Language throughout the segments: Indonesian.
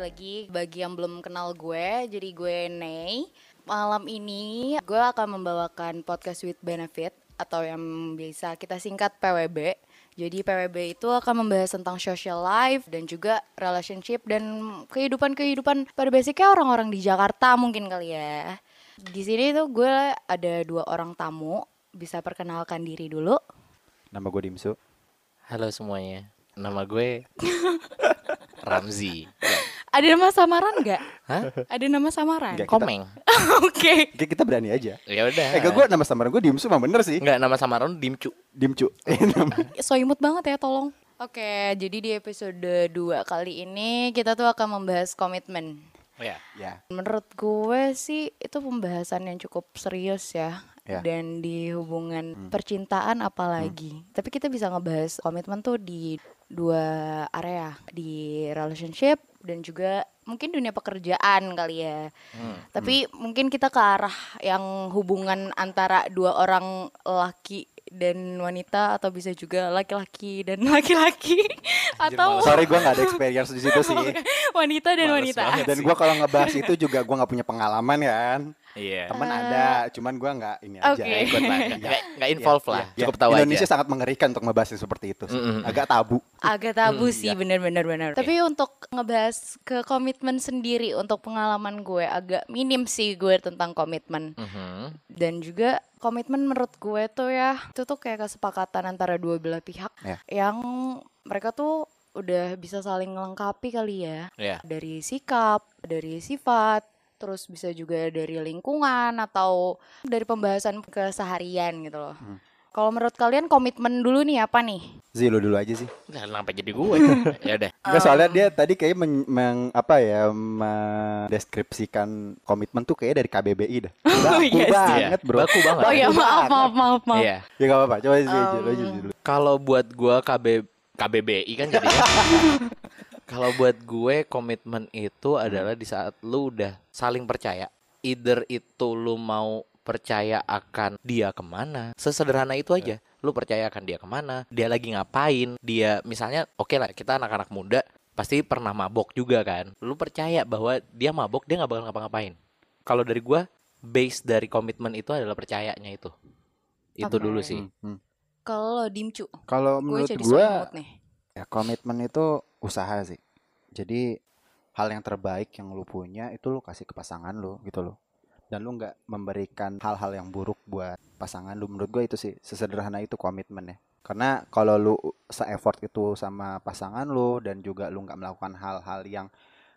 Balik lagi bagi yang belum kenal gue, jadi gue Nay. Malam ini gue akan membawakan podcast with benefit atau yang bisa kita singkat PWB. Jadi PWB itu akan membahas tentang social life dan juga relationship dan kehidupan-kehidupan pada basicnya orang-orang di Jakarta mungkin kali ya. Di sini tuh gue ada dua orang tamu. Bisa perkenalkan diri dulu. Nama gue Dimsu. Halo semuanya, nama gue Ramzi. Ada nama samaran nggak? Hah? Ada nama samaran? Nggak. Kita- Komeng. Oke. Oke, kita berani aja. Ya udah. Eh, gue nama samaran gue Dimsu mah bener sih. Enggak nama samaran Dimcu. Dimcu. so imut banget ya tolong Oke jadi di episode 2 kali ini kita tuh akan membahas komitmen Oh ya. ya. Menurut gue sih itu pembahasan yang cukup serius ya Ya. Dan di hubungan percintaan apalagi Tapi kita bisa ngebahas komitmen tuh di dua area Di relationship dan juga mungkin dunia pekerjaan kali ya Tapi mungkin kita ke arah yang hubungan antara dua orang laki dan wanita atau bisa juga laki-laki dan laki-laki atau Sorry gue gak ada experience di situ sih. wanita dan Males wanita. Dan gue kalau ngebahas itu juga gue gak punya pengalaman kan. Iya. Temen ada, cuman gue gak ini aja. Oke. ikut lah. Enggak enggak involve lah. Ya, Cukup tahu Indonesia aja. sangat mengerikan untuk ngebahas yang seperti itu. sih. Mm-mm. Agak tabu. Agak tabu Hmm, sih ya. benar-benar benar. Tapi untuk ngebahas ke komitmen sendiri untuk pengalaman gue agak minim sih gue tentang komitmen. Mhm. Dan juga komitmen menurut gue tuh ya itu tuh kayak kesepakatan antara dua belah pihak Ya. yang mereka tuh udah bisa saling melengkapi kali ya. Iya. Dari sikap, dari sifat, terus bisa juga dari lingkungan atau dari pembahasan keseharian gitu loh. Kalau menurut kalian komitmen dulu nih apa nih? Zi lu dulu aja sih. Nah, kenapa jadi gue? ya udah. Enggak soalnya dia tadi kayak men, meng- apa ya mendeskripsikan komitmen tuh kayak dari KBBI dah. Baku Iya sih. banget, Bro. Baku banget. Oh ya Baku maaf maaf maaf maaf. Iya. Ya gak apa-apa, coba Zi aja, lu aja dulu. Kalau buat gue KB KBBI kan jadinya. Kalau buat gue komitmen itu adalah di saat lu udah saling percaya. Either itu lu mau percaya akan dia ke mana. Sesederhana itu aja. Lu percaya akan dia ke mana. Dia lagi ngapain. Dia misalnya oke lah kita anak-anak muda pasti pernah mabok juga kan. Lu percaya bahwa dia mabok dia nggak bakal ngapa-ngapain. Kalau dari gua base dari komitmen itu adalah percayanya itu. Itu dulu sih. Hmm, hmm. Kalau dimcu, Kalau gue menurut gue ya komitmen itu usaha sih. Jadi hal yang terbaik yang lu punya itu lu kasih ke pasangan lu gitu loh. Dan lu nggak memberikan hal-hal yang buruk buat pasangan lu. Menurut gue itu sih sesederhana itu komitmen ya. Karena kalau lu se-effort itu sama pasangan lu dan juga lu nggak melakukan hal-hal yang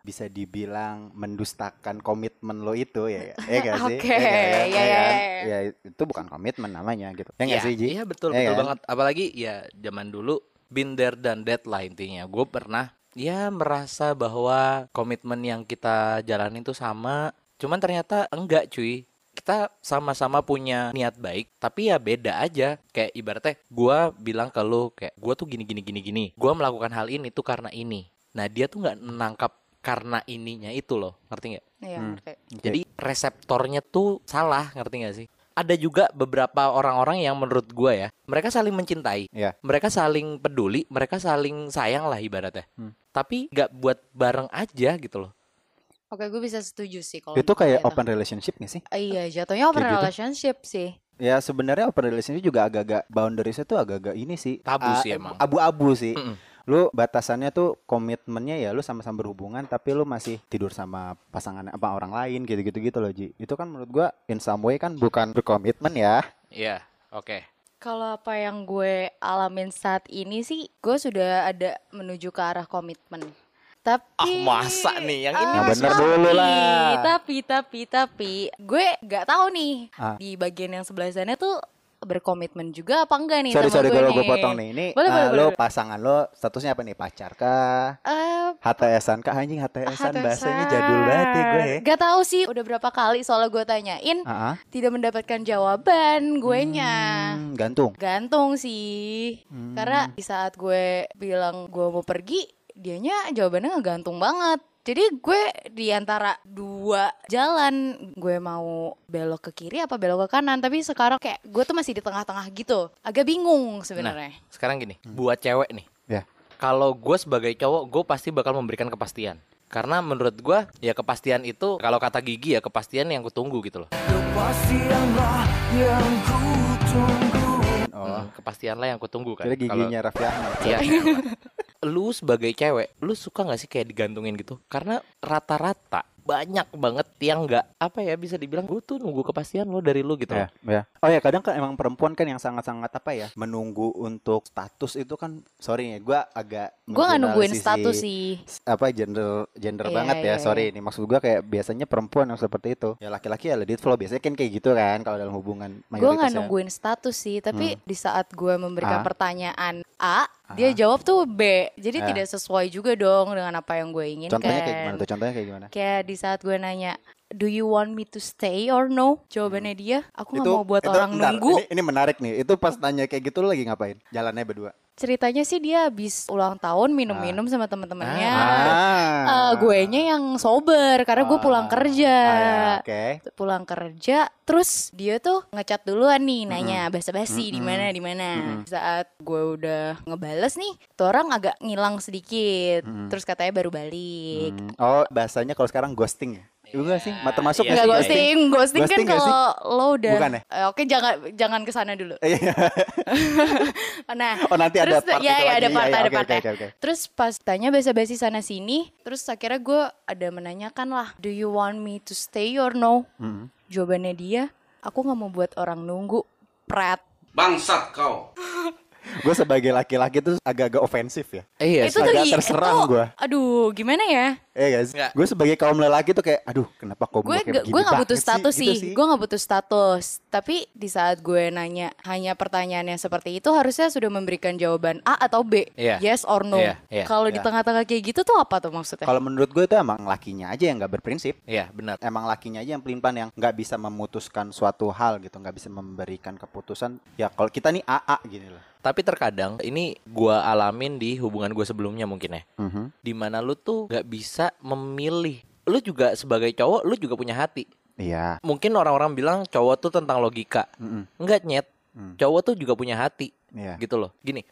bisa dibilang mendustakan komitmen lo itu ya ya ya nggak sih Oke, ya, ya, ya, ya ya, kan? ya. Ya, itu bukan komitmen namanya gitu ya nggak Iya, sih Ji Iya betul Iya betul kan? banget. Apalagi ya zaman dulu been there dan that lah intinya. Gue pernah ya merasa bahwa komitmen yang kita jalanin itu sama. Cuman ternyata enggak cuy. Kita sama-sama punya niat baik, tapi ya beda aja. Kayak ibaratnya gue bilang ke lu kayak gue tuh gini gini gini gini. Gue melakukan hal ini tuh karena ini. Nah dia tuh nggak menangkap karena ininya itu loh, ngerti nggak? Iya, Hmm. ngerti. Jadi reseptornya tuh salah, ngerti gak sih? Ada juga beberapa orang-orang yang menurut gua ya, mereka saling mencintai, Iya. mereka saling peduli, mereka saling sayang lah ibaratnya. Hmm. Tapi nggak buat bareng aja gitu loh. Oke, gue bisa setuju sih kalau itu kayak itu. open relationship gak sih Ah, Iya, jatuhnya open Kayak gitu. relationship sih. Ya sebenarnya open relationship juga agak-agak boundariesnya tuh agak-agak ini sih Tabu ah, sih emang. Abu-abu sih. Mm-mm. Lu batasannya tuh komitmennya ya lu sama-sama berhubungan tapi lu masih tidur sama pasangan apa orang lain gitu-gitu gitu loh Ji. Itu kan menurut gua in some way kan bukan berkomitmen ya. Iya, oke. Kalau apa yang gue alamin saat ini sih, gue sudah ada menuju ke arah komitmen. Tapi Ah, masa nih? Yang ini Yang bener tapi, dulu lah. Tapi tapi tapi gue nggak tahu nih Ah. di bagian yang sebelah sana tuh berkomitmen juga apa enggak nih Sorry sama sorry gue kalau nih. gue potong nih. Ini Boleh, ah, boleh, lo boleh. pasangan lo statusnya apa nih? Pacar kah? Eh, HTSan kah anjing HTSan HTSan. bahasanya jadul banget ya gue. Gak tahu sih udah berapa kali soalnya gue tanyain Ah, ah. tidak mendapatkan jawaban gue nya. Hmm, gantung. Gantung sih. Hmm. Karena di saat gue bilang gue mau pergi, dianya jawabannya ngegantung banget. Jadi gue di antara dua jalan, gue mau belok ke kiri apa belok ke kanan. Tapi sekarang kayak gue tuh masih di tengah-tengah gitu. Agak bingung sebenarnya. Sekarang gini, buat cewek nih. Ya. Kalau gue sebagai cowok, gue pasti bakal memberikan kepastian. Karena menurut gua ya kepastian itu kalau kata Gigi ya kepastian yang kutunggu gitu loh. Kepastianlah yang ku tunggu Oh, Hmm, kepastianlah yang kutunggu kan. kira Kalau- giginya Raffi Ahmad. Iya. lu sebagai cewek, lu suka gak sih kayak digantungin gitu? Karena rata-rata banyak banget yang nggak apa ya bisa dibilang gue tuh nunggu kepastian lo dari lu gitu. Ya, ya. Oh ya kadang kan emang perempuan kan yang sangat-sangat apa ya menunggu untuk status itu kan sorry ya gue agak Gue gak nungguin mengeneralisasi status sih. apa gender gender Iya, banget ya iya, sorry ini maksud gue kayak biasanya perempuan yang seperti itu ya laki-laki ya let it flow biasanya kan kayak gitu kan kalau dalam hubungan Gue nggak ya. nungguin status sih, tapi di saat gue memberikan Ah. pertanyaan A, dia jawab tuh B. Jadi Ah. tidak sesuai juga dong dengan apa yang gue inginkan. contohnya kayak gimana tuh contohnya kayak gimana Kayak di saat gue nanya, do you want me to stay or no? Jawabannya dia, aku nggak mau buat itu- orang bentar, nunggu. ini, ini menarik nih itu pas tanya kayak gitu lu lagi ngapain jalannya berdua Ceritanya sih dia habis ulang tahun minum-minum sama teman-temannya. ah. Eh, gue nya yang sober karena gue pulang Ah. kerja. Ah, ya, oke. Pulang kerja terus dia tuh ngechat duluan nih nanya basa-basi di mana di mana? Saat gue udah ngebales nih tuh orang agak ngilang sedikit. Terus katanya baru balik. Hmm, oh bahasanya kalau sekarang ghosting ya Iya sih, Ma- termasuk Iya Enggak sih ghosting, ghosting, Ghosting kan kalau lo udah Bukan ya? Eh, Oke jangan jangan ke sana dulu. Iya. Nah, Oh nanti ada terus part ya, itu ya lagi. ada part Iya, iya, ada oke, partnya. oke, oke, oke. Terus pas tanya basa-basi sana sini, terus akhirnya gue ada menanyakan lah, do you want me to stay or no? Mm. Jawabannya dia, aku nggak mau buat orang nunggu. Pret. Bangsat kau. Gue sebagai laki-laki tuh agak-agak ofensif ya. Iya itu sih. tuh agak gi- terserang gua. Aduh, gimana ya? Iya guys, gue sebagai kaum lelaki tuh kayak, aduh kenapa kaum Gue gue kayak begini gue nggak butuh status gitu sih, gue nggak butuh status. Tapi di saat gue nanya hanya pertanyaan yang seperti itu, harusnya sudah memberikan jawaban A atau B, Iya. yes or no. Iya, iya, Kalau di iya. tengah-tengah kayak gitu tuh apa tuh maksudnya? Kalau menurut gue itu emang lakinya aja yang nggak berprinsip. Iya benar. Emang lakinya aja yang pelimpan yang nggak bisa memutuskan suatu hal gitu, nggak bisa memberikan keputusan. Ya kalau kita nih AA gini loh. Tapi terkadang ini gua alamin di hubungan gue sebelumnya mungkin ya. Mhm. Di mana lu tuh nggak bisa memilih. Lu juga sebagai cowok, lu juga punya hati. Iya. Mungkin orang-orang bilang cowok tuh tentang logika. Mm-mm. Enggak nyet. Hmm. Cowok tuh juga punya hati. Iya. Gitu loh. Gini,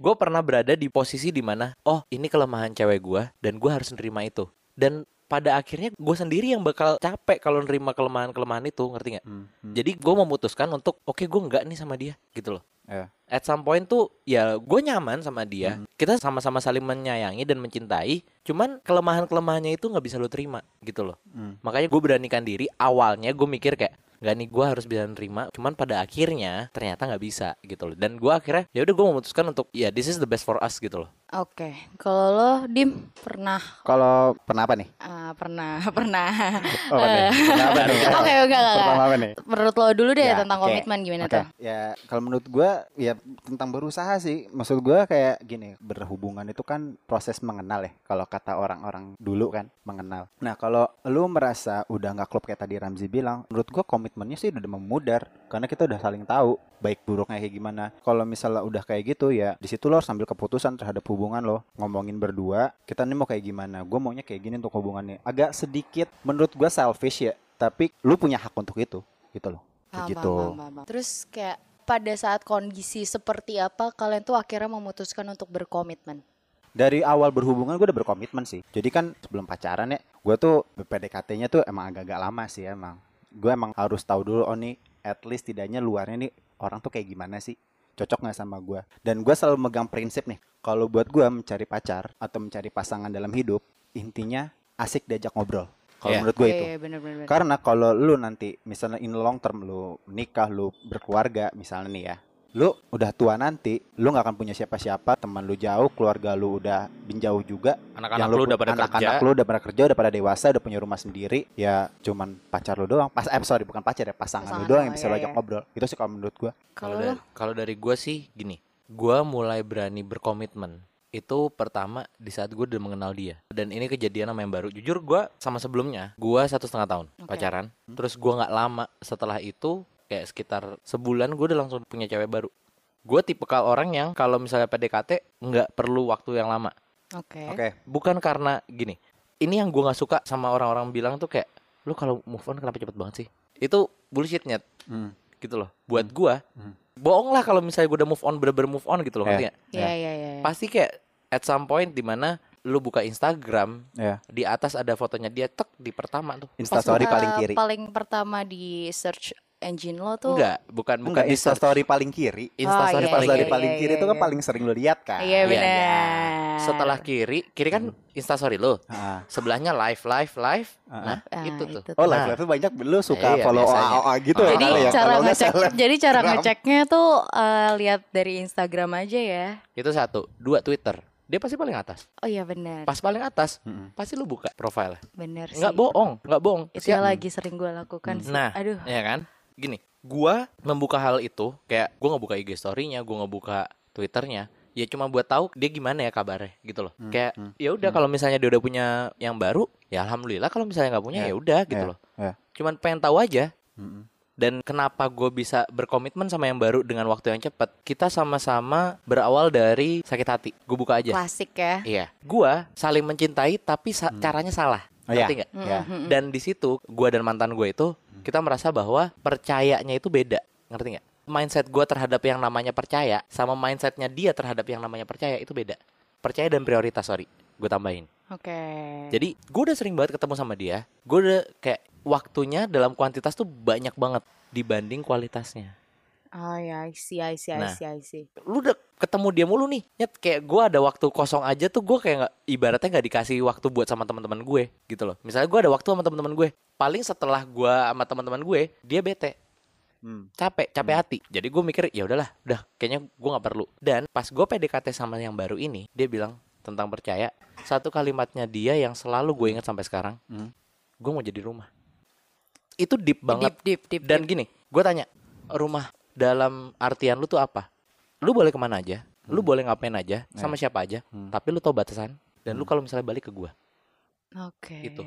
gue pernah berada di posisi di mana, oh ini kelemahan cewek gua dan gue harus nerima itu. Dan pada akhirnya gue sendiri yang bakal capek kalau nerima kelemahan-kelemahan itu, ngerti nggak? Hmm, hmm. Jadi gue memutuskan untuk, oke gue nggak nih sama dia, gitu loh. Iya. At some point tuh ya gue nyaman sama dia Hmm. Kita sama-sama saling menyayangi dan mencintai Cuman kelemahan-kelemahannya itu nggak bisa lo terima gitu loh Hmm. Makanya gue beranikan diri Awalnya gue mikir kayak Gak nih gue harus bisa nerima Cuman pada akhirnya ternyata nggak bisa gitu loh Dan gue akhirnya ya udah gue memutuskan untuk Ya this is the best for us gitu loh Oke, kalau lo Dim pernah Kalau pernah apa nih? ah, pernah pernah. Oh, nih? Pernah? Oke, enggak enggak. Pertama enggak. apa nih? Menurut lo dulu deh Ya, tentang oke. komitmen gimana Oke, tuh? Ya kalau menurut gua ya tentang berusaha sih. Maksud gua kayak gini, berhubungan itu kan proses mengenal ya. Kalau kata orang-orang dulu kan mengenal. Nah kalau lu merasa udah nggak klop kayak tadi Ramzi bilang, menurut gua komitmennya sih udah memudar karena kita udah saling tahu baik buruknya kayak gimana. Kalau misalnya udah kayak gitu ya di situ lo harus ambil keputusan terhadap hubungan lo. Ngomongin berdua, kita nih mau kayak gimana? Gue maunya kayak gini untuk hubungannya. Agak sedikit menurut gua selfish ya, tapi lu punya hak untuk itu gitu loh. Kayak gitu. Terus kayak pada saat kondisi seperti apa kalian tuh akhirnya memutuskan untuk berkomitmen? dari awal berhubungan gue udah berkomitmen sih. Jadi kan sebelum pacaran ya, gue tuh PDKT-nya tuh emang agak-agak lama sih emang. Gue emang harus tahu dulu oh nih at least tidaknya luarnya nih orang tuh kayak gimana sih. Cocok nggak sama gue? Dan gue selalu megang prinsip nih. Kalau buat gue mencari pacar atau mencari pasangan dalam hidup, intinya asik diajak ngobrol. Kalau Iya. menurut gue Iya, itu. iya, bener-bener. Karena kalau lu nanti misalnya in long term lu nikah, lu berkeluarga misalnya nih ya. Lu udah tua nanti, lu nggak akan punya siapa-siapa, teman lu jauh, keluarga lu udah jauh juga. Anak-anak Yang lu udah pada anak-anak kerja lu udah pada kerja, udah pada dewasa, udah punya rumah sendiri, ya cuman pacar lu doang. Pas eh sorry bukan pacar ya, pasangan, Pasangan lu doang yang bisa iya, lu ajak iya. ngobrol. Itu sih kalau menurut gua. Kalau dari, kalau dari gue sih gini, gue mulai berani berkomitmen itu pertama di saat gue udah mengenal dia dan ini kejadian sama yang baru jujur gue sama sebelumnya gue satu setengah tahun Oke. pacaran terus gue nggak lama setelah itu kayak sekitar sebulan gue udah langsung punya cewek baru gue tipe orang yang kalau misalnya PDKT nggak perlu waktu yang lama Oke. Oke. bukan karena gini ini yang gue nggak suka sama orang-orang bilang tuh kayak lu kalau move on kenapa cepet banget sih itu bullshit nyet Hmm. gitu loh buat gua Hmm. bohong lah kalau misalnya gue udah move on bener-bener move on gitu loh Ya. ngerti nggak? Iya, iya, iya. iya. pasti kayak at some point di mana lu buka Instagram, Ya. di atas ada fotonya dia tek di pertama tuh. Instastory paling kiri. Paling pertama di search engine lo tuh. Enggak, bukan bukan Enggak di search. Instastory paling kiri. Instastory iya, paling Instastory kiri. paling iya, kiri iya, itu kan iya. paling sering lu lihat kan. Iya Iya, benar. iya. Setelah kiri, kiri kan Instastory lu. Ah. Sebelahnya live live live. Ah. Nah, Ah, itu tuh. itu Oh, tuh. live live tuh banyak lu suka Iya, follow biasanya. OA gitu Ah. Jadi ya. cara nggak ngecek, jadi cara ngeceknya tuh eh, lihat dari Instagram aja ya. Itu satu, dua Twitter. Dia pasti paling atas. Oh iya benar, Pas paling atas, Mm-mm. pasti lu buka profile. benar sih. Enggak bohong, enggak bohong. Itu Siap. yang lagi sering gue lakukan sih. Nah, Aduh. ya kan? Gini, gua membuka hal itu kayak gua nggak buka IG story-nya, gua nggak buka Twitternya, ya cuma buat tahu dia gimana ya kabarnya gitu loh. Hmm, Kayak hmm, ya udah kalau misalnya dia udah punya yang baru, ya alhamdulillah. Kalau misalnya nggak punya Ya, ya udah gitu ya, loh. ya. Cuman pengen tahu aja. Mm-mm. Dan kenapa gue bisa berkomitmen sama yang baru dengan waktu yang cepat? Kita sama-sama berawal dari sakit hati. Gue buka aja. Klasik ya. Iya, gua saling mencintai tapi sa- caranya salah. Oh, iya. Ngerti nggak? Ya. Mm-mm. Dan di situ gua dan mantan gue itu kita merasa bahwa percayanya itu beda. Ngerti nggak? Mindset gua terhadap yang namanya percaya sama mindsetnya dia terhadap yang namanya percaya itu beda. Percaya dan prioritas, sorry. Gue tambahin. Oke. Jadi gue udah sering banget ketemu sama dia. Gue udah kayak waktunya dalam kuantitas tuh banyak banget dibanding kualitasnya. Oh ya, I see, I see, I Nah. see, I see. lu udah ketemu dia mulu nih Nyet, kayak gue ada waktu kosong aja tuh gue kayak nggak ibaratnya nggak dikasih waktu buat sama teman-teman gue gitu loh misalnya gue ada waktu sama teman-teman gue paling setelah gue sama teman-teman gue dia bete Hmm. capek capek hati jadi gue mikir ya udahlah udah kayaknya gue nggak perlu dan pas gue PDKT sama yang baru ini dia bilang tentang percaya satu kalimatnya dia yang selalu gue ingat sampai sekarang Hmm. gue mau jadi rumah itu deep banget Deep, deep, deep. dan deep. gini, gue tanya, rumah dalam artian lu tuh apa? Lu boleh ke mana aja, lu boleh ngapain aja, sama siapa aja, Hmm. tapi lu tau batasan. Dan lu kalau misalnya balik ke gua, Oke. Gitu.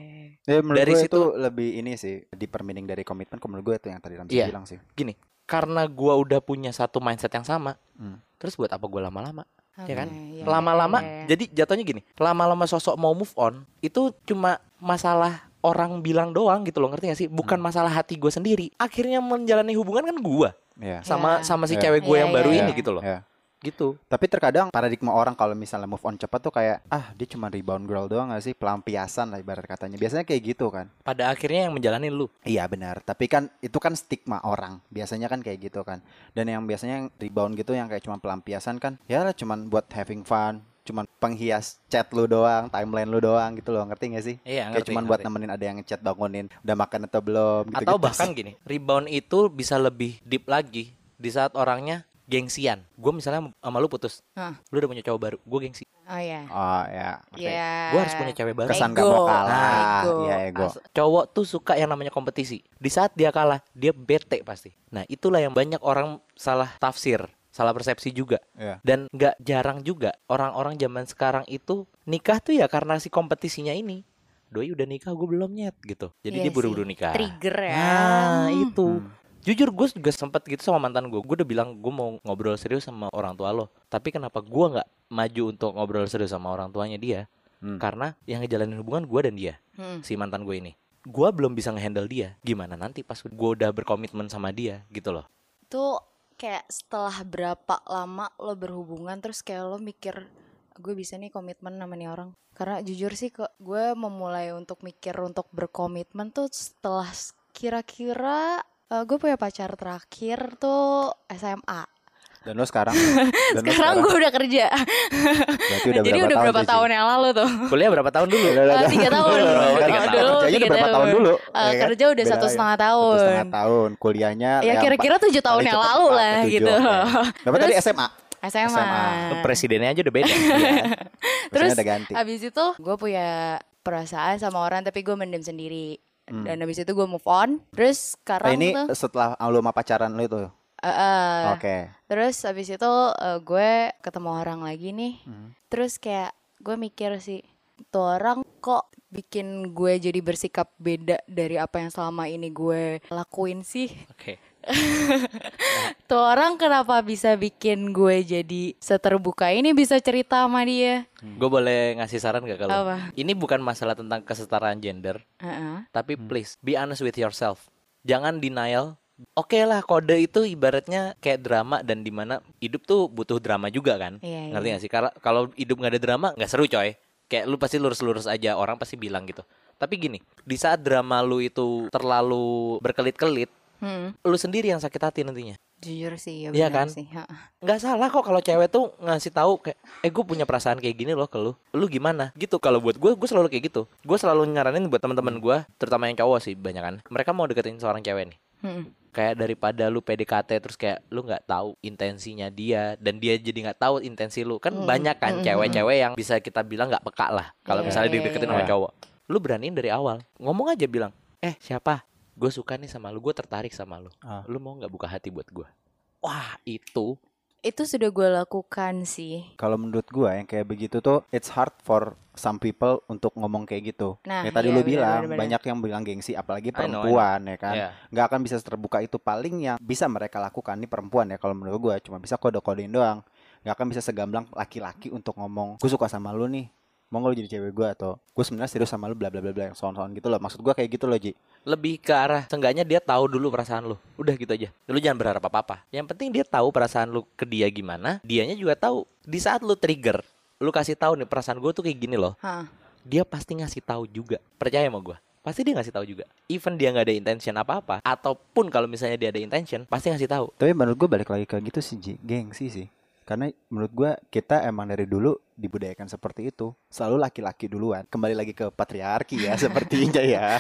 Ya, menurut Dari gue situ- itu lebih ini sih di permining dari komitmen. Kalau menurut gue itu yang tadi Ramzi Iya. bilang sih. gini, karena gua udah punya satu mindset yang sama, Hmm. terus buat apa gua lama-lama? ya kan? Iya, Lama-lama, iya, iya. jadi jatuhnya gini, lama-lama sosok mau move on, itu cuma masalah orang bilang doang gitu loh, ngerti gak sih? Bukan masalah hati gue sendiri. Akhirnya menjalani hubungan kan gua Iya. sama Ya. sama si Iya. cewek gue Iya, yang baru iya, ini iya. gitu loh, Ya. gitu. Tapi terkadang paradigma orang kalau misalnya move on cepat tuh kayak ah dia cuma rebound girl doang gak sih pelampiasan lah ibarat katanya. Biasanya kayak gitu kan. Pada akhirnya yang menjalani lu. Iya benar. Tapi kan itu kan stigma orang. Biasanya kan kayak gitu kan. Dan yang biasanya yang rebound gitu yang kayak cuma pelampiasan kan ya lah cuman buat having fun, cuman penghias chat lu doang, timeline lu doang gitu loh. Ngerti gak sih? Iya, Kayak ngerti, cuman buat ngerti. nemenin ada yang ngechat bangunin, udah makan atau belum gitu, Atau bahkan gini, rebound itu bisa lebih deep lagi di saat orangnya gengsian. Gue misalnya sama lu putus, Hah. lu udah punya cowok baru, gue gengsi. Oh ya. Oh ya. ngerti. Iya. Gue harus punya cewek baru. Kesan Ego. gak mau kalah. Ego. Iya ego. As- Cowok tuh suka yang namanya kompetisi. Di saat dia kalah, dia bete pasti. Nah itulah yang banyak orang salah tafsir, salah persepsi juga. Iya. Dan nggak jarang juga orang-orang zaman sekarang itu nikah tuh ya karena si kompetisinya ini. Doi udah nikah, gue belum nyet gitu. Jadi Iya dia buru-buru nikah. Trigger ya. Nah itu. Hmm. Jujur gue juga sempet gitu sama mantan gue. Gue udah bilang gue mau ngobrol serius sama orang tua lo. Tapi kenapa gue nggak maju untuk ngobrol serius sama orang tuanya dia? Hmm. Karena yang ngejalanin hubungan gue dan dia, Hmm. si mantan gue ini. Gue belum bisa ngehandle dia. Gimana nanti pas gue udah berkomitmen sama dia gitu loh. Itu kayak setelah berapa lama lo berhubungan terus kayak lo mikir gue bisa nih komitmen sama nih orang. Karena jujur sih kok gue memulai untuk mikir untuk berkomitmen tuh setelah kira-kira eh, gue punya pacar terakhir tuh SMA. Dan lo sekarang dan lo Sekarang gue udah kerja. berarti udah Jadi berapa udah tahun berapa Ji? tahun yang lalu tuh. Kuliah berapa tahun dulu? Eh, tiga tahun. Oh, tiga tahun. dulu Kerjanya tiga udah berapa tahun dulu? Eh, ya kan? kerja udah satu ya. setengah Satu tahun. setengah tahun. Kuliahnya Ya yang kira-kira tujuh tahun yang lalu lah gitu. oke. Berapa tadi Terus- SMA? SMA. SMA. Presidennya aja udah beda. Terus udah ganti. abis itu gue punya perasaan sama orang tapi gue mendem sendiri. Hmm. Dan abis itu gue move on. Terus sekarang ini tuh, setelah lu sama pacaran lu itu. Eh, Oke. terus abis itu eh, gue ketemu orang lagi nih. Hmm. Terus kayak gue mikir sih, tuh orang kok bikin gue jadi bersikap beda dari apa yang selama ini gue lakuin sih. Oke. Tuh orang kenapa bisa bikin gue jadi seterbuka ini bisa cerita sama dia? Gue boleh ngasih saran gak kalau? Apa? Ini bukan masalah tentang kesetaraan gender, Heeh. tapi please be honest with yourself. Jangan denial. Oke lah kode itu ibaratnya kayak drama dan di mana hidup tuh butuh drama juga kan? Iya, Ngerti iya. gak sih? Kalau kalau hidup nggak ada drama nggak seru coy. Kayak lu pasti lurus-lurus aja, orang pasti bilang gitu. Tapi gini, di saat drama lu itu terlalu berkelit-kelit, Hmm. lu sendiri yang sakit hati nantinya. Jujur sih ya Iya benar kan? sih. ha. nggak salah kok kalau cewek tuh ngasih tahu kayak eh gue punya perasaan kayak gini loh ke lu lu gimana gitu kalau buat gue gue selalu kayak gitu gue selalu nyaranin buat teman-teman gue terutama yang cowok sih banyak kan mereka mau deketin seorang cewek nih Hmm. kayak daripada lu PDKT terus kayak lu nggak tahu intensinya dia dan dia jadi nggak tahu intensi lu kan Hmm. banyak kan Hmm. cewek-cewek yang bisa kita bilang nggak peka lah kalau Iya, misalnya iya, dideketin iya. sama Iya. cowok lu beraniin dari awal ngomong aja bilang eh siapa gue suka nih sama lu gue tertarik sama lu Ah. lu mau nggak buka hati buat gue wah itu Itu sudah gue lakukan sih. Kalau menurut gua yang kayak begitu tuh it's hard for some people untuk ngomong kayak gitu. Nah, ya tadi iya, lu bilang benar, benar. banyak yang bilang gengsi apalagi I know, perempuan ya kan. ya nggak akan bisa terbuka itu paling yang bisa mereka lakukan nih perempuan ya kalau menurut gua. Cuma bisa kode-kodein doang. Nggak akan bisa segamblang laki-laki untuk ngomong gue suka sama lu nih. Mau nggak lu jadi cewek gua atau gue sebenarnya serius sama lu bla bla bla bla yang sound-sound gitu loh. Maksud gua kayak gitu loh Ji. Lebih ke arah seenggaknya dia tahu dulu perasaan lu. Udah gitu aja. Lu jangan berharap apa apa yang penting dia tahu perasaan lu ke dia gimana dianya juga tahu. Di saat lu trigger lu kasih tahu nih perasaan gue tuh kayak gini loh. Hah. dia pasti ngasih tahu juga. Percaya sama gue pasti dia ngasih tahu juga. Even dia nggak ada intention apa apa ataupun kalau misalnya dia ada intention pasti ngasih tahu. Tapi menurut gua balik lagi ke gitu sih Ji. Gengsi sih. Karena menurut gua kita emang dari dulu dibudayakan seperti itu. Selalu laki-laki duluan. Kembali lagi ke patriarki ya sepertinya ya.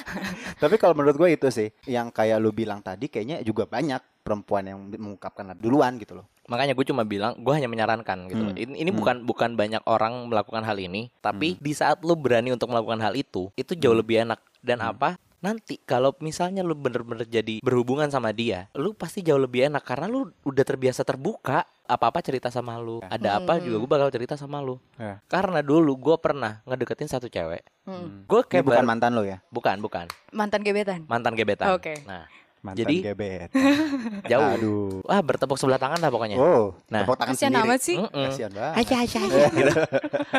Tapi kalau menurut gue itu sih yang kayak lu bilang tadi kayaknya juga banyak perempuan yang mengungkapkan duluan gitu loh makanya gue cuma bilang gue hanya menyarankan gitu Hmm. ini, ini Hmm. bukan bukan banyak orang melakukan hal ini tapi di saat lu berani untuk melakukan hal itu itu jauh Hmm. lebih enak dan Hmm. apa nanti kalau misalnya lu bener-bener jadi berhubungan sama dia lu pasti jauh lebih enak karena lu udah terbiasa terbuka apa-apa cerita sama lu ada apa Hmm. juga gue bakal cerita sama lu Ya. karena dulu gue pernah ngedeketin satu cewek Hmm. gue Ini kayak bukan mantan lo ya bukan bukan Mantan gebetan. mantan gebetan Oke. nah mantan Jadi- gebet jauh aduh wah bertepuk sebelah tangan lah pokoknya oh Nah. tepuk tangan sendiri amat sih. Mm-mm. kasian banget aja aja aja gitu.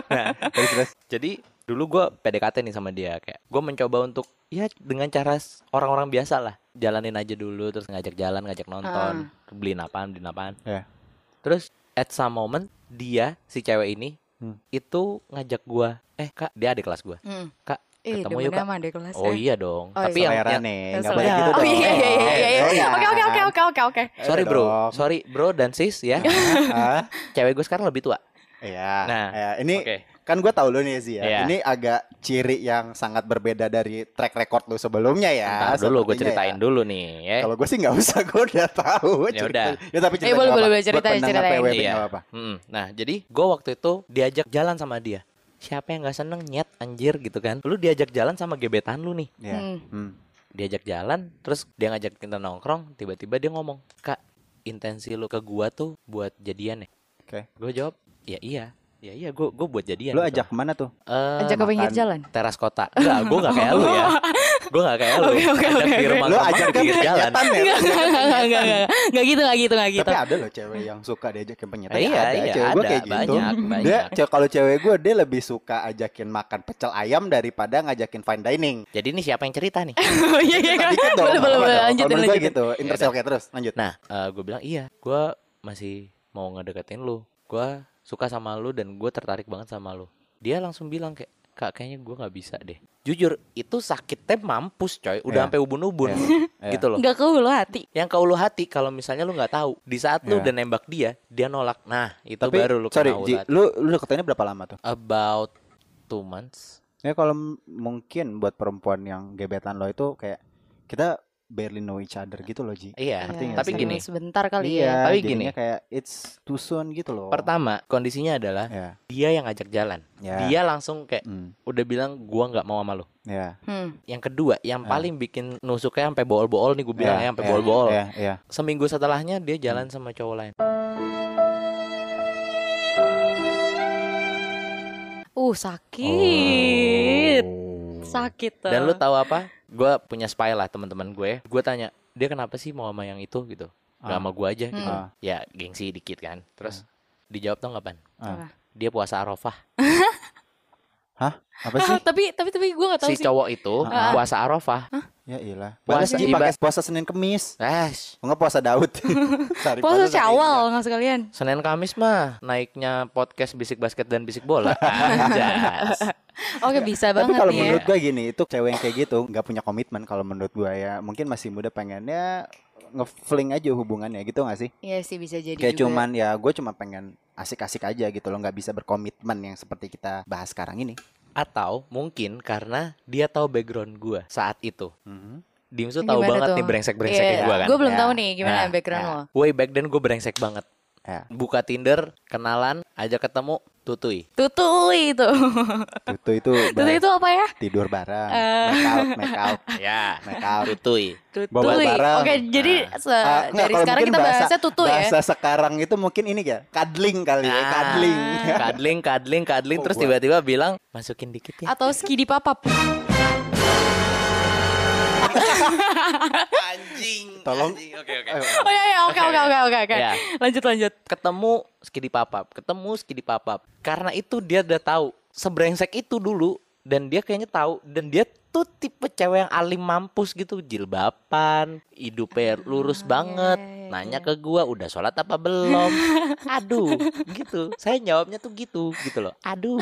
nah terus terus Jadi dulu gue PDKT nih sama dia kayak gue mencoba untuk ya dengan cara orang-orang biasa lah jalanin aja dulu terus ngajak jalan ngajak nonton beliin apaan beliin apaan Ya. terus at some moment dia si cewek ini Hmm. itu ngajak gue eh kak dia ada kelas gue Hmm. kak Ih, ketemu yuk sama adek kelas oh ya. iya dong Oh, tapi iya. yang, selera yang- nih yang nggak selera. boleh gitu Oh dong iya iya iya iya. iya. Oh, iya. Oke oke oke oke oke oke. sorry Ayo bro sorry bro dan sis ya cewek gue sekarang lebih tua Iya. Nah, ya, ini oke kan gue tahu lu nih sih ya. Iya. Ini agak ciri yang sangat berbeda dari track record lu sebelumnya ya. Ntar dulu gue ceritain ya. dulu nih ya Kalau gue sih nggak usah, gue udah tahu. Ya udah. Ya tapi cerita Eh, boleh, boleh, boleh, ceritain, ceritain. PWB Iya. apa-apa. Mm-mm. Nah, jadi gue waktu itu diajak jalan sama dia. Siapa yang nggak seneng nyet anjir gitu kan? Lu diajak jalan sama gebetan lu nih. Iya. Hmm. Hmm. Diajak jalan, terus dia ngajak kita nongkrong. Tiba-tiba dia ngomong, kak, intensi lu ke gua tuh buat jadian ya. Oke. Gue jawab, ya iya, ya iya, gue gue buat jadian. Lu gitu. ajak ke mana tuh? Eh, Ajak ke pinggir jalan. teras kota. Enggak, gue nggak kayak lu ya. Gue nggak kayak lu. Oke, oke, Ajak oke, di rumah Lu ajak di pinggir jalan. penyetan ya? Enggak enggak enggak enggak enggak. Enggak gitu enggak gitu enggak gitu. Tapi ada loh cewek yang suka diajakin penyetan. Iya, ada. iya, cewek gue ada. kayak gitu. Banyak, Dia kalau cewek gue dia lebih suka ajakin makan pecel ayam daripada ngajakin fine dining. Jadi ini siapa yang cerita nih? Oh iya iya. Dong. Boleh boleh boleh lanjutin lanjutin. gitu. Interest oke terus lanjut. Nah, gue bilang iya, gue masih mau ngedeketin lu. Gue suka sama lu dan gue tertarik banget sama lu. Dia langsung bilang kayak, kak kayaknya gue nggak bisa deh. Jujur, itu sakitnya mampus coy. Udah Iya. sampai ubun-ubun, Iya. gitu loh. Enggak ke hulu hati. Yang kau lu hati kalau misalnya lu nggak tahu di saat lu Iya. udah nembak dia, dia nolak. Nah, itu Tapi baru lu sorry, kena Ji, ulat. lu lu deketannya berapa lama tuh? About two months. Ya kalau mungkin buat perempuan yang gebetan lo itu kayak kita barely know each other gitu loh Ji. Iya, nggak tapi gini. Sebentar kali iya, ya. Tapi gini. kayak it's too soon gitu loh. Pertama, kondisinya adalah Ya. dia yang ngajak jalan. Ya. Dia langsung kayak Hmm, udah bilang gua nggak mau sama lu. ya. Hmm. Yang kedua, yang Ah. paling bikin nusuknya sampai bool-bool nih gue bilang Ya, ya, sampai ya, bool-bool. Ya, ya. Seminggu setelahnya dia jalan sama cowok lain. Uh, sakit. Oh. Sakit tuh. Dan lu tahu apa? Gue punya spy lah teman-teman gue. Gue tanya, dia kenapa sih mau sama yang itu gitu? Gak Ah. sama gue aja gitu. Ah. Ya gengsi dikit kan. Terus dijawab tau kapan? Ah. Dia puasa Arafah. Apa sih? Ah, tapi tapi tapi gue gak tahu Si sih. cowok itu Ah. puasa Arafah. Ya iyalah. Puasa Puasa iba- pakai puasa Senin Kemis. Eh, Enggak puasa Daud. Puasa Senin. Syawal nggak sekalian? Senin Kamis mah naiknya podcast bisik basket dan bisik bola. Anjas. Oke bisa Tapi banget kalau nih ya. menurut gue gini, itu cewek yang kayak gitu nggak punya komitmen kalau menurut gue ya. Mungkin masih muda pengennya ngefling aja hubungannya gitu gak sih? Iya sih bisa jadi Kayak juga. cuman ya gue cuma pengen asik-asik aja gitu loh nggak bisa berkomitmen yang seperti kita bahas sekarang ini. Atau mungkin karena dia tahu background gua saat itu. Mhm. Dimsu tahu banget tuh? nih brengsek-brengseknya Iya, gua kan. Gue belum Ya. tahu nih gimana Nah, background ya. lo. Way back then gue brengsek banget. Ya. Buka Tinder, kenalan, ajak ketemu, tutui. Tutui itu. Itu itu Tutui itu apa ya? tidur bareng, Eh. make out, make out, Ya, make out. tutui. Bawa Tutui. barang. Oke, jadi se- Ah, dari sekarang kita bahasa- bahasnya tutu ya. Bahasa sekarang itu mungkin ini ya, cuddling kali ya, Ah, cuddling. kadling, kadling, kadling, Oh, terus gua- tiba-tiba bilang masukin dikit ya. Atau skidi papap. Anjing. Tolong. Oke, oke. Oh iya iya oke oke oke oke oke. Ya. Lanjut lanjut. Ketemu skidi papap, ketemu skidi papap. Karena itu dia udah tahu sebrengsek itu dulu dan dia kayaknya tahu dan dia tuh tipe cewek yang alim mampus gitu, jilbaban, hidupnya lurus banget. iya, iya, Nanya iya. ke gua udah sholat apa belum? Aduh, gitu. Saya jawabnya tuh gitu, gitu loh. Aduh,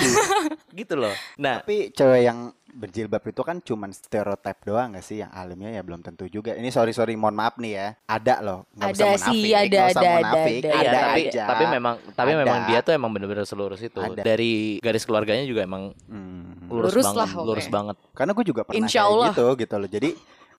gitu loh. Nah, Tapi cewek yang berjilbab itu kan cuman stereotip doang gak sih yang alimnya ya belum tentu juga. Ini sorry sorry mohon maaf nih ya. Ada loh. Nggak usah Ada sih, ada, usah ada, ada, munafik, ada. Iya, ada tapi aja. tapi memang tapi Ada. memang dia tuh emang bener-bener selurus itu. Ada. Dari garis keluarganya juga emang Hmm. lurus, Lurus banget, lah, oke. lurus banget. Karena gue juga pernah Insya kayak Allah. gitu gitu loh. Jadi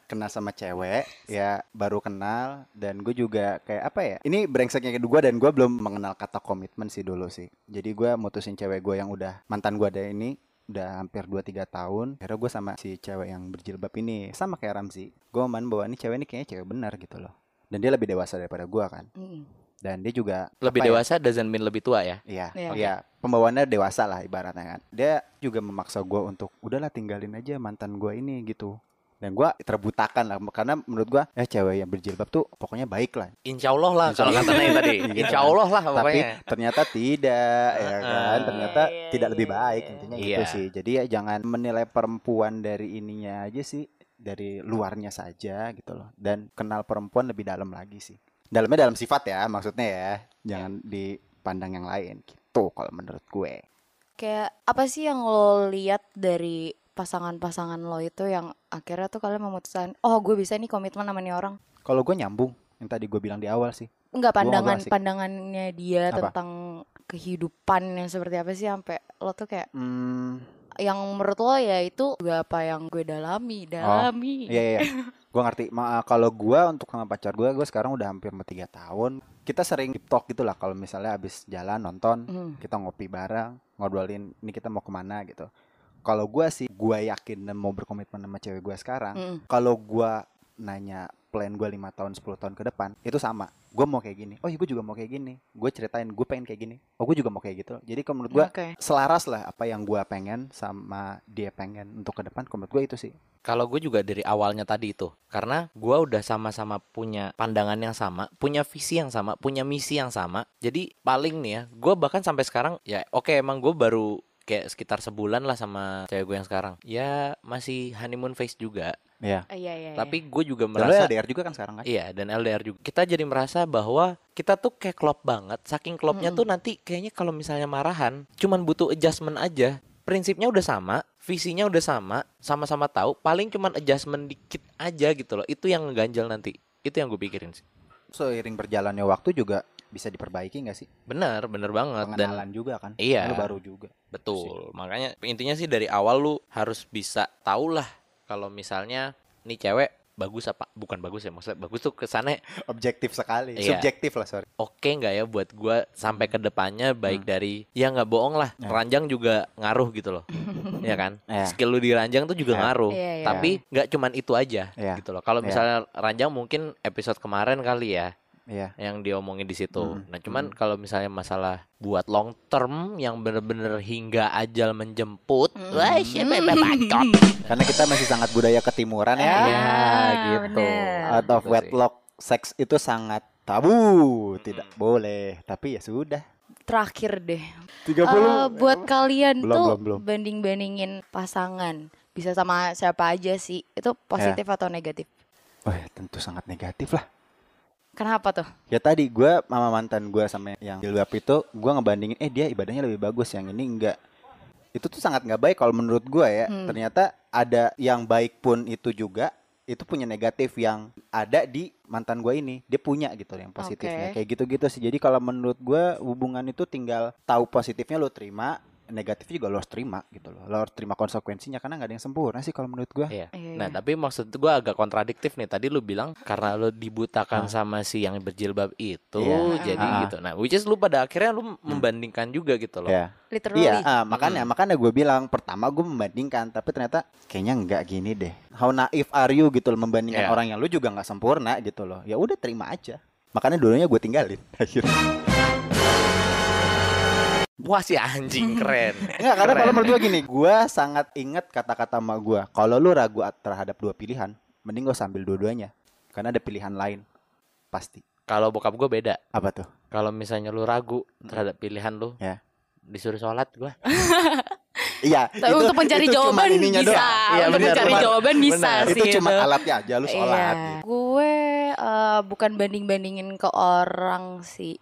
kenal sama cewek ya baru kenal dan gue juga kayak apa ya ini brengseknya kedua dan gue belum mengenal kata komitmen sih dulu sih jadi gue mutusin cewek gue yang udah mantan gue ada ini udah hampir 2-3 tahun akhirnya gue sama si cewek yang berjilbab ini sama kayak Ramzi gue man bahwa ini cewek ini kayaknya cewek benar gitu loh dan dia lebih dewasa daripada gue kan Mm. dan dia juga Lebih ya, dewasa doesn't mean lebih tua ya. Iya, Iya. iya. Pembawaannya dewasa lah ibaratnya kan. Dia juga memaksa gue untuk udahlah tinggalin aja mantan gue ini gitu. Dan gue terbutakan lah karena menurut gue ya cewek yang berjilbab tuh pokoknya baik lah. Insya Allah lah Insya kalau Allah. katanya yang tadi. Iya. Insya Allah lah Tapi pokoknya. ternyata tidak ya kan. Ternyata Iya, iya, tidak iya, lebih baik iya. intinya Iya. gitu sih. Jadi ya jangan menilai perempuan dari ininya aja sih dari luarnya saja gitu loh. Dan kenal perempuan lebih dalam lagi sih. Dalamnya dalam sifat ya maksudnya ya. Jangan dipandang yang lain gitu kalau menurut gue. Kayak apa sih yang lo lihat dari pasangan-pasangan lo itu yang akhirnya tuh kalian memutuskan, oh gue bisa nih komitmen sama nih orang. Kalau gue nyambung yang tadi gue bilang di awal sih. Enggak ngobrol pandangan pandangannya dia Apa? tentang kehidupan yang seperti apa sih sampai lo tuh kayak Hmm, yang menurut lo ya itu juga apa yang gue dalami, dalami. iya iya. gue ngerti. Ma, kalau gue untuk sama pacar gue, gue sekarang udah hampir mau tiga tahun. Kita sering deep talk gitu lah. Kalau misalnya habis jalan nonton, Hmm. kita ngopi bareng, ngobrolin ini kita mau ke mana gitu. Kalau gue sih, gue yakin dan mau berkomitmen sama cewek gue sekarang. Mm. Kalau gue nanya plan gue lima tahun 10 tahun ke depan itu sama gue mau kayak gini oh iya gue juga mau kayak gini gue ceritain gue pengen kayak gini oh gue juga mau kayak gitu jadi kalau menurut gue Oke. selaras lah apa yang gue pengen sama dia pengen untuk ke depan menurut gue itu sih Kalau gue juga dari awalnya tadi itu, karena gue udah sama-sama punya pandangan yang sama, punya visi yang sama, punya misi yang sama. Jadi paling nih ya, gue bahkan sampai sekarang ya oke emang gue baru kayak sekitar sebulan lah sama cewek gue yang sekarang. Ya masih honeymoon phase juga, ya Ah, Iya iya. tapi gue juga dan merasa LDR juga kan sekarang kan? Iya dan LDR juga. Kita jadi merasa bahwa Kita tuh kayak klop banget. Saking klopnya Mm-mm. tuh nanti Kayaknya kalau misalnya marahan Cuman butuh adjustment aja. Prinsipnya udah sama Visinya udah sama Sama-sama tahu. Paling cuman adjustment dikit aja gitu loh. Itu yang ngeganjal nanti. Itu yang gue pikirin sih. Seiring berjalannya waktu juga bisa diperbaiki nggak sih? Bener bener banget. Dan pengenalan juga kan? Iya. lo baru juga betul Makanya intinya sih dari awal lu Harus bisa tahu lah Kalau misalnya Nih cewek bagus apa bukan bagus ya maksudnya bagus tuh kesannya objektif sekali Iya. subjektif lah sorry oke nggak ya buat gua sampai ke depannya baik Hmm. dari ya nggak bohong lah Ya. ranjang juga ngaruh gitu loh ya kan Ya. skill lu di ranjang tuh juga Ya. ngaruh Iya, iya. tapi nggak cuman itu aja Ya. gitu loh kalau Ya. misalnya ranjang mungkin episode kemarin kali ya Iya yang diomongin di situ Hmm. nah cuman Hmm. kalau misalnya masalah buat long term yang bener-bener hingga ajal menjemput Hmm. wah siapa yang bacot karena kita masih sangat budaya ketimuran ya ya gitu bener. out of Gitu wedlock seks itu sangat tabu tidak boleh tapi ya sudah Terakhir deh. 30 Eh, buat kalian Belum, tuh belum, belum. banding-bandingin pasangan, bisa sama siapa aja sih. Itu positif atau negatif? Oh ya tentu sangat negatif lah. Kenapa tuh? Ya tadi gue sama mantan gue sama yang jilbab itu gue ngebandingin eh dia ibadahnya lebih bagus yang ini enggak. Itu tuh sangat nggak baik kalau menurut gue ya. Hmm. Ternyata ada yang baik pun itu juga itu punya negatif yang ada di mantan gue ini dia punya gitu yang positifnya Oke. kayak gitu-gitu sih jadi kalau menurut gue hubungan itu tinggal tahu positifnya lo terima negatif juga lo harus terima gitu loh lo harus terima konsekuensinya karena nggak ada yang sempurna sih kalau menurut gue Iya. Iya, Nah, iya. tapi maksud gua agak kontradiktif nih. Tadi lu bilang karena lu dibutakan Ah. sama si yang berjilbab itu, Iya. jadi Ah. gitu. Nah, which is lu pada akhirnya lu membandingkan juga gitu loh. ya Literally. Iya, ah, makanya makanya gue bilang pertama gue membandingkan, tapi ternyata kayaknya nggak gini deh. How naif are you gitu loh membandingkan Iya. orang yang lu juga nggak sempurna gitu loh. Ya udah terima aja. Makanya dulunya gue tinggalin. Akhirnya. Wah, si anjing keren. Enggak, karena Keren. kalau menurut gue gini, gue sangat ingat kata-kata sama gue. Kalau lu ragu terhadap dua pilihan, mending gue sambil dua-duanya. Karena ada pilihan lain, pasti. Kalau bokap gua beda. Apa tuh? Kalau misalnya lu ragu terhadap pilihan lu, Ya. disuruh sholat gua. Iya. Tapi untuk mencari itu jawaban bisa. doang. Iya, untuk benar, mencari benar. jawaban bisa Benar. sih. Itu cuma itu. alatnya aja lu sholat. Iya. gitu. Gue eh, bukan banding-bandingin ke orang sih.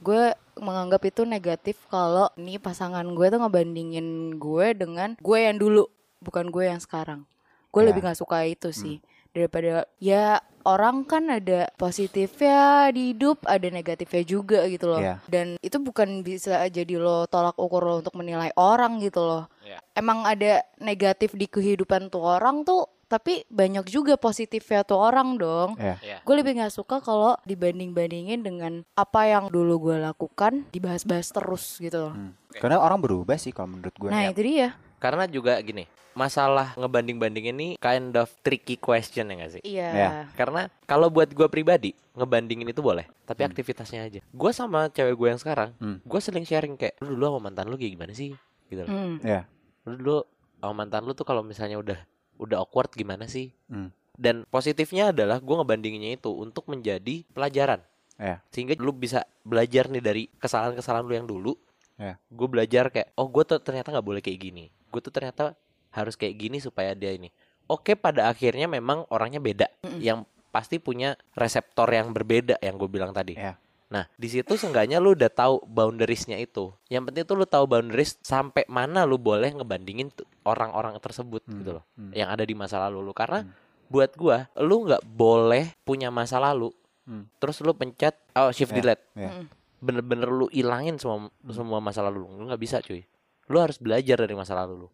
Gue menganggap itu negatif kalau nih pasangan gue tuh ngebandingin gue dengan gue yang dulu, bukan gue yang sekarang. Gue Ya. lebih nggak suka itu sih daripada ya orang kan ada positifnya di hidup, ada negatifnya juga gitu loh. Iya. Dan itu bukan bisa jadi lo tolak ukur lo untuk menilai orang gitu loh. Iya. Emang ada negatif di kehidupan tuh orang tuh, tapi banyak juga positifnya tuh orang dong. Iya. Iya. Gue lebih nggak suka kalau dibanding-bandingin dengan apa yang dulu gue lakukan dibahas-bahas terus gitu loh. Hmm. Karena orang berubah sih kalau menurut gue. Nah itu dia. Karena juga gini, masalah ngebanding-banding ini kind of tricky question ya gak sih? Iya. Ya. Karena kalau buat gua pribadi ngebandingin itu boleh, tapi aktivitasnya aja. Gua sama cewek gue yang sekarang, Hmm. gue sering sharing kayak lu dulu sama mantan lu kayak gimana sih, gitu loh. Hmm. Iya. Lu dulu sama mantan lu tuh kalau misalnya udah udah awkward gimana sih? Hmm. Dan positifnya adalah gua ngebandinginnya itu untuk menjadi pelajaran. Iya. Sehingga lu bisa belajar nih dari kesalahan-kesalahan lu yang dulu. Iya. Gue belajar kayak, oh gue tuh ternyata nggak boleh kayak gini. Gue tuh ternyata harus kayak gini supaya dia ini. Oke, pada akhirnya memang orangnya beda. Yang pasti punya reseptor yang berbeda yang gue bilang tadi. Iya. Nah, di situ seenggaknya lu udah tahu boundariesnya itu. Yang penting tuh lu tahu boundaries sampai mana lu boleh ngebandingin orang-orang tersebut Hmm, gitu loh. hmm. Yang ada di masa lalu lu karena buat gua lu nggak boleh punya masa lalu Hmm. terus lu pencet oh shift Iya, delete. iya. Mm. Bener-bener lu ilangin semua semua masa lalu lu. Lu nggak bisa, cuy. Lu harus belajar dari masa lalu lu.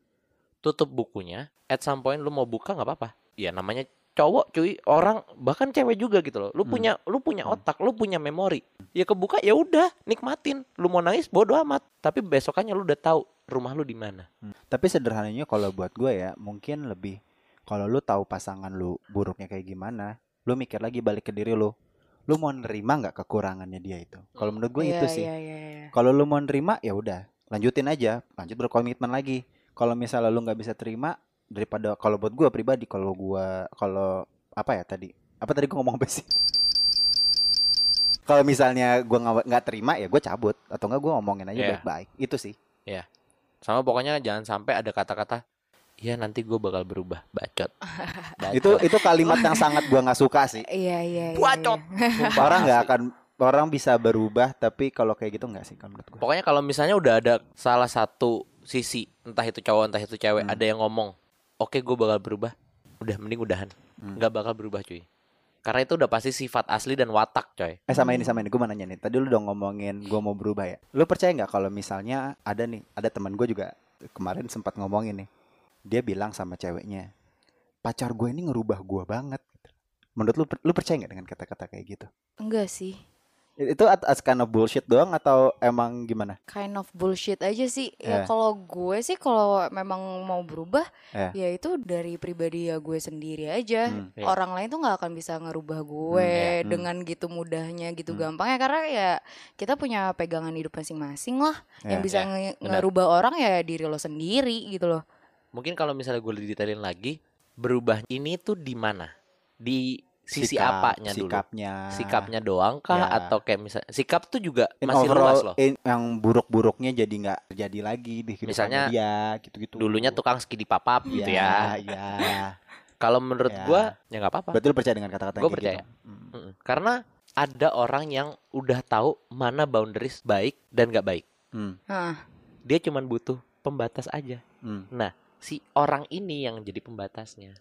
Tutup bukunya, at some point lu mau buka nggak apa-apa. Ya namanya cowok cuy orang bahkan cewek juga gitu loh lu punya lu punya otak lu punya memori ya kebuka ya udah nikmatin lu mau nangis bodo amat tapi besokannya lu udah tahu rumah lu di mana Hmm. Tapi sederhananya kalau buat gue ya mungkin lebih kalau lu tahu pasangan lu buruknya kayak gimana, lu mikir lagi balik ke diri lu. Lu mau nerima nggak kekurangannya dia itu? Kalau menurut gue Iya, itu sih. iya, iya, iya. Kalau lu mau nerima ya udah, lanjutin aja, lanjut berkomitmen lagi. Kalau misalnya lu nggak bisa terima daripada kalau buat gue pribadi kalau gua kalau apa ya tadi? Apa tadi gua ngomong apa sih? Kalau misalnya gua nggak nggak terima ya gue cabut atau enggak gua ngomongin aja Iya. baik-baik. Itu sih. sama pokoknya jangan sampai ada kata-kata ya nanti gue bakal berubah bacot, Bacot. Itu itu kalimat yang sangat gua nggak suka sih. Iya, iya, iya. Bacot. iya. Orang nggak akan orang bisa berubah tapi kalau kayak gitu nggak sih kalau menurut gue Pokoknya kalau misalnya udah ada salah satu sisi, entah itu cowok entah itu cewek, Hmm. ada yang ngomong, "Oke, gue bakal berubah." Udah mending udahan. Hmm. nggak bakal berubah, cuy. Karena itu udah pasti sifat asli dan watak, coy. eh sama ini sama ini gue mau nanya nih tadi lu udah ngomongin gue mau berubah ya lu percaya nggak kalau misalnya ada nih ada teman gue juga kemarin sempat ngomongin nih dia bilang sama ceweknya pacar gue ini ngerubah gue banget menurut lu lu percaya nggak dengan kata-kata kayak gitu Enggak sih. Itu at- as kind of bullshit doang atau emang gimana Kind of bullshit aja sih. Ya Iya. kalau gue sih kalau memang mau berubah, Iya. ya itu dari pribadi ya gue sendiri aja. Hmm. Iya. Orang lain tuh nggak akan bisa ngerubah gue iya. Hmm. dengan gitu mudahnya, gitu Hmm. gampangnya. Karena ya kita punya pegangan hidup masing-masing lah. Yang Iya. bisa nge- benar. ngerubah orang ya diri lo sendiri gitu loh. Mungkin kalau misalnya gue detailin lagi, berubah ini tuh di mana? Di sisi Sikap- apanya dulu? sikapnya Sikapnya doang kah Ya. atau kayak misalnya sikap tuh juga in masih overall luas loh. in- yang buruk-buruknya jadi nggak terjadi lagi di Misalnya, dia gitu-gitu Dulunya tukang skidi papap gitu ya. ya Kalau menurut Ya. gua ya nggak apa-apa. lu percaya dengan kata-kata Gua percaya. gitu? Mm-mm. Karena ada orang yang udah tahu mana boundaries baik dan nggak baik. Hmm. Hah. Dia cuman butuh pembatas aja. Hmm. Si orang ini yang jadi pembatasnya.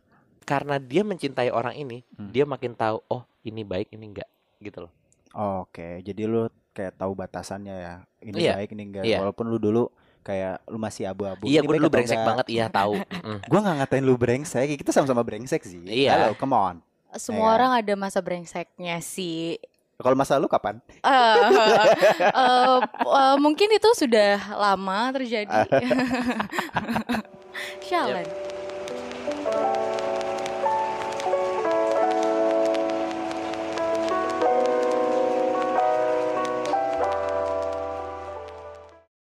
Karena dia mencintai orang ini, Hmm. dia makin tahu oh ini baik ini enggak gitu loh. Oke, jadi lu kayak tahu batasannya ya. Ini Iya. baik, ini enggak. Iya. Walaupun lu dulu kayak lu masih abu-abu. iya, Ini gue dulu atau brengsek enggak? banget, iya tahu. Mm. Gua nggak ngatain lu brengsek, kita sama-sama brengsek sih. Iya. Halo, come on. Semua Iya. orang ada masa brengseknya sih. Kalau masa lu kapan? Eh, eh, eh, mungkin itu sudah lama terjadi. Shalan.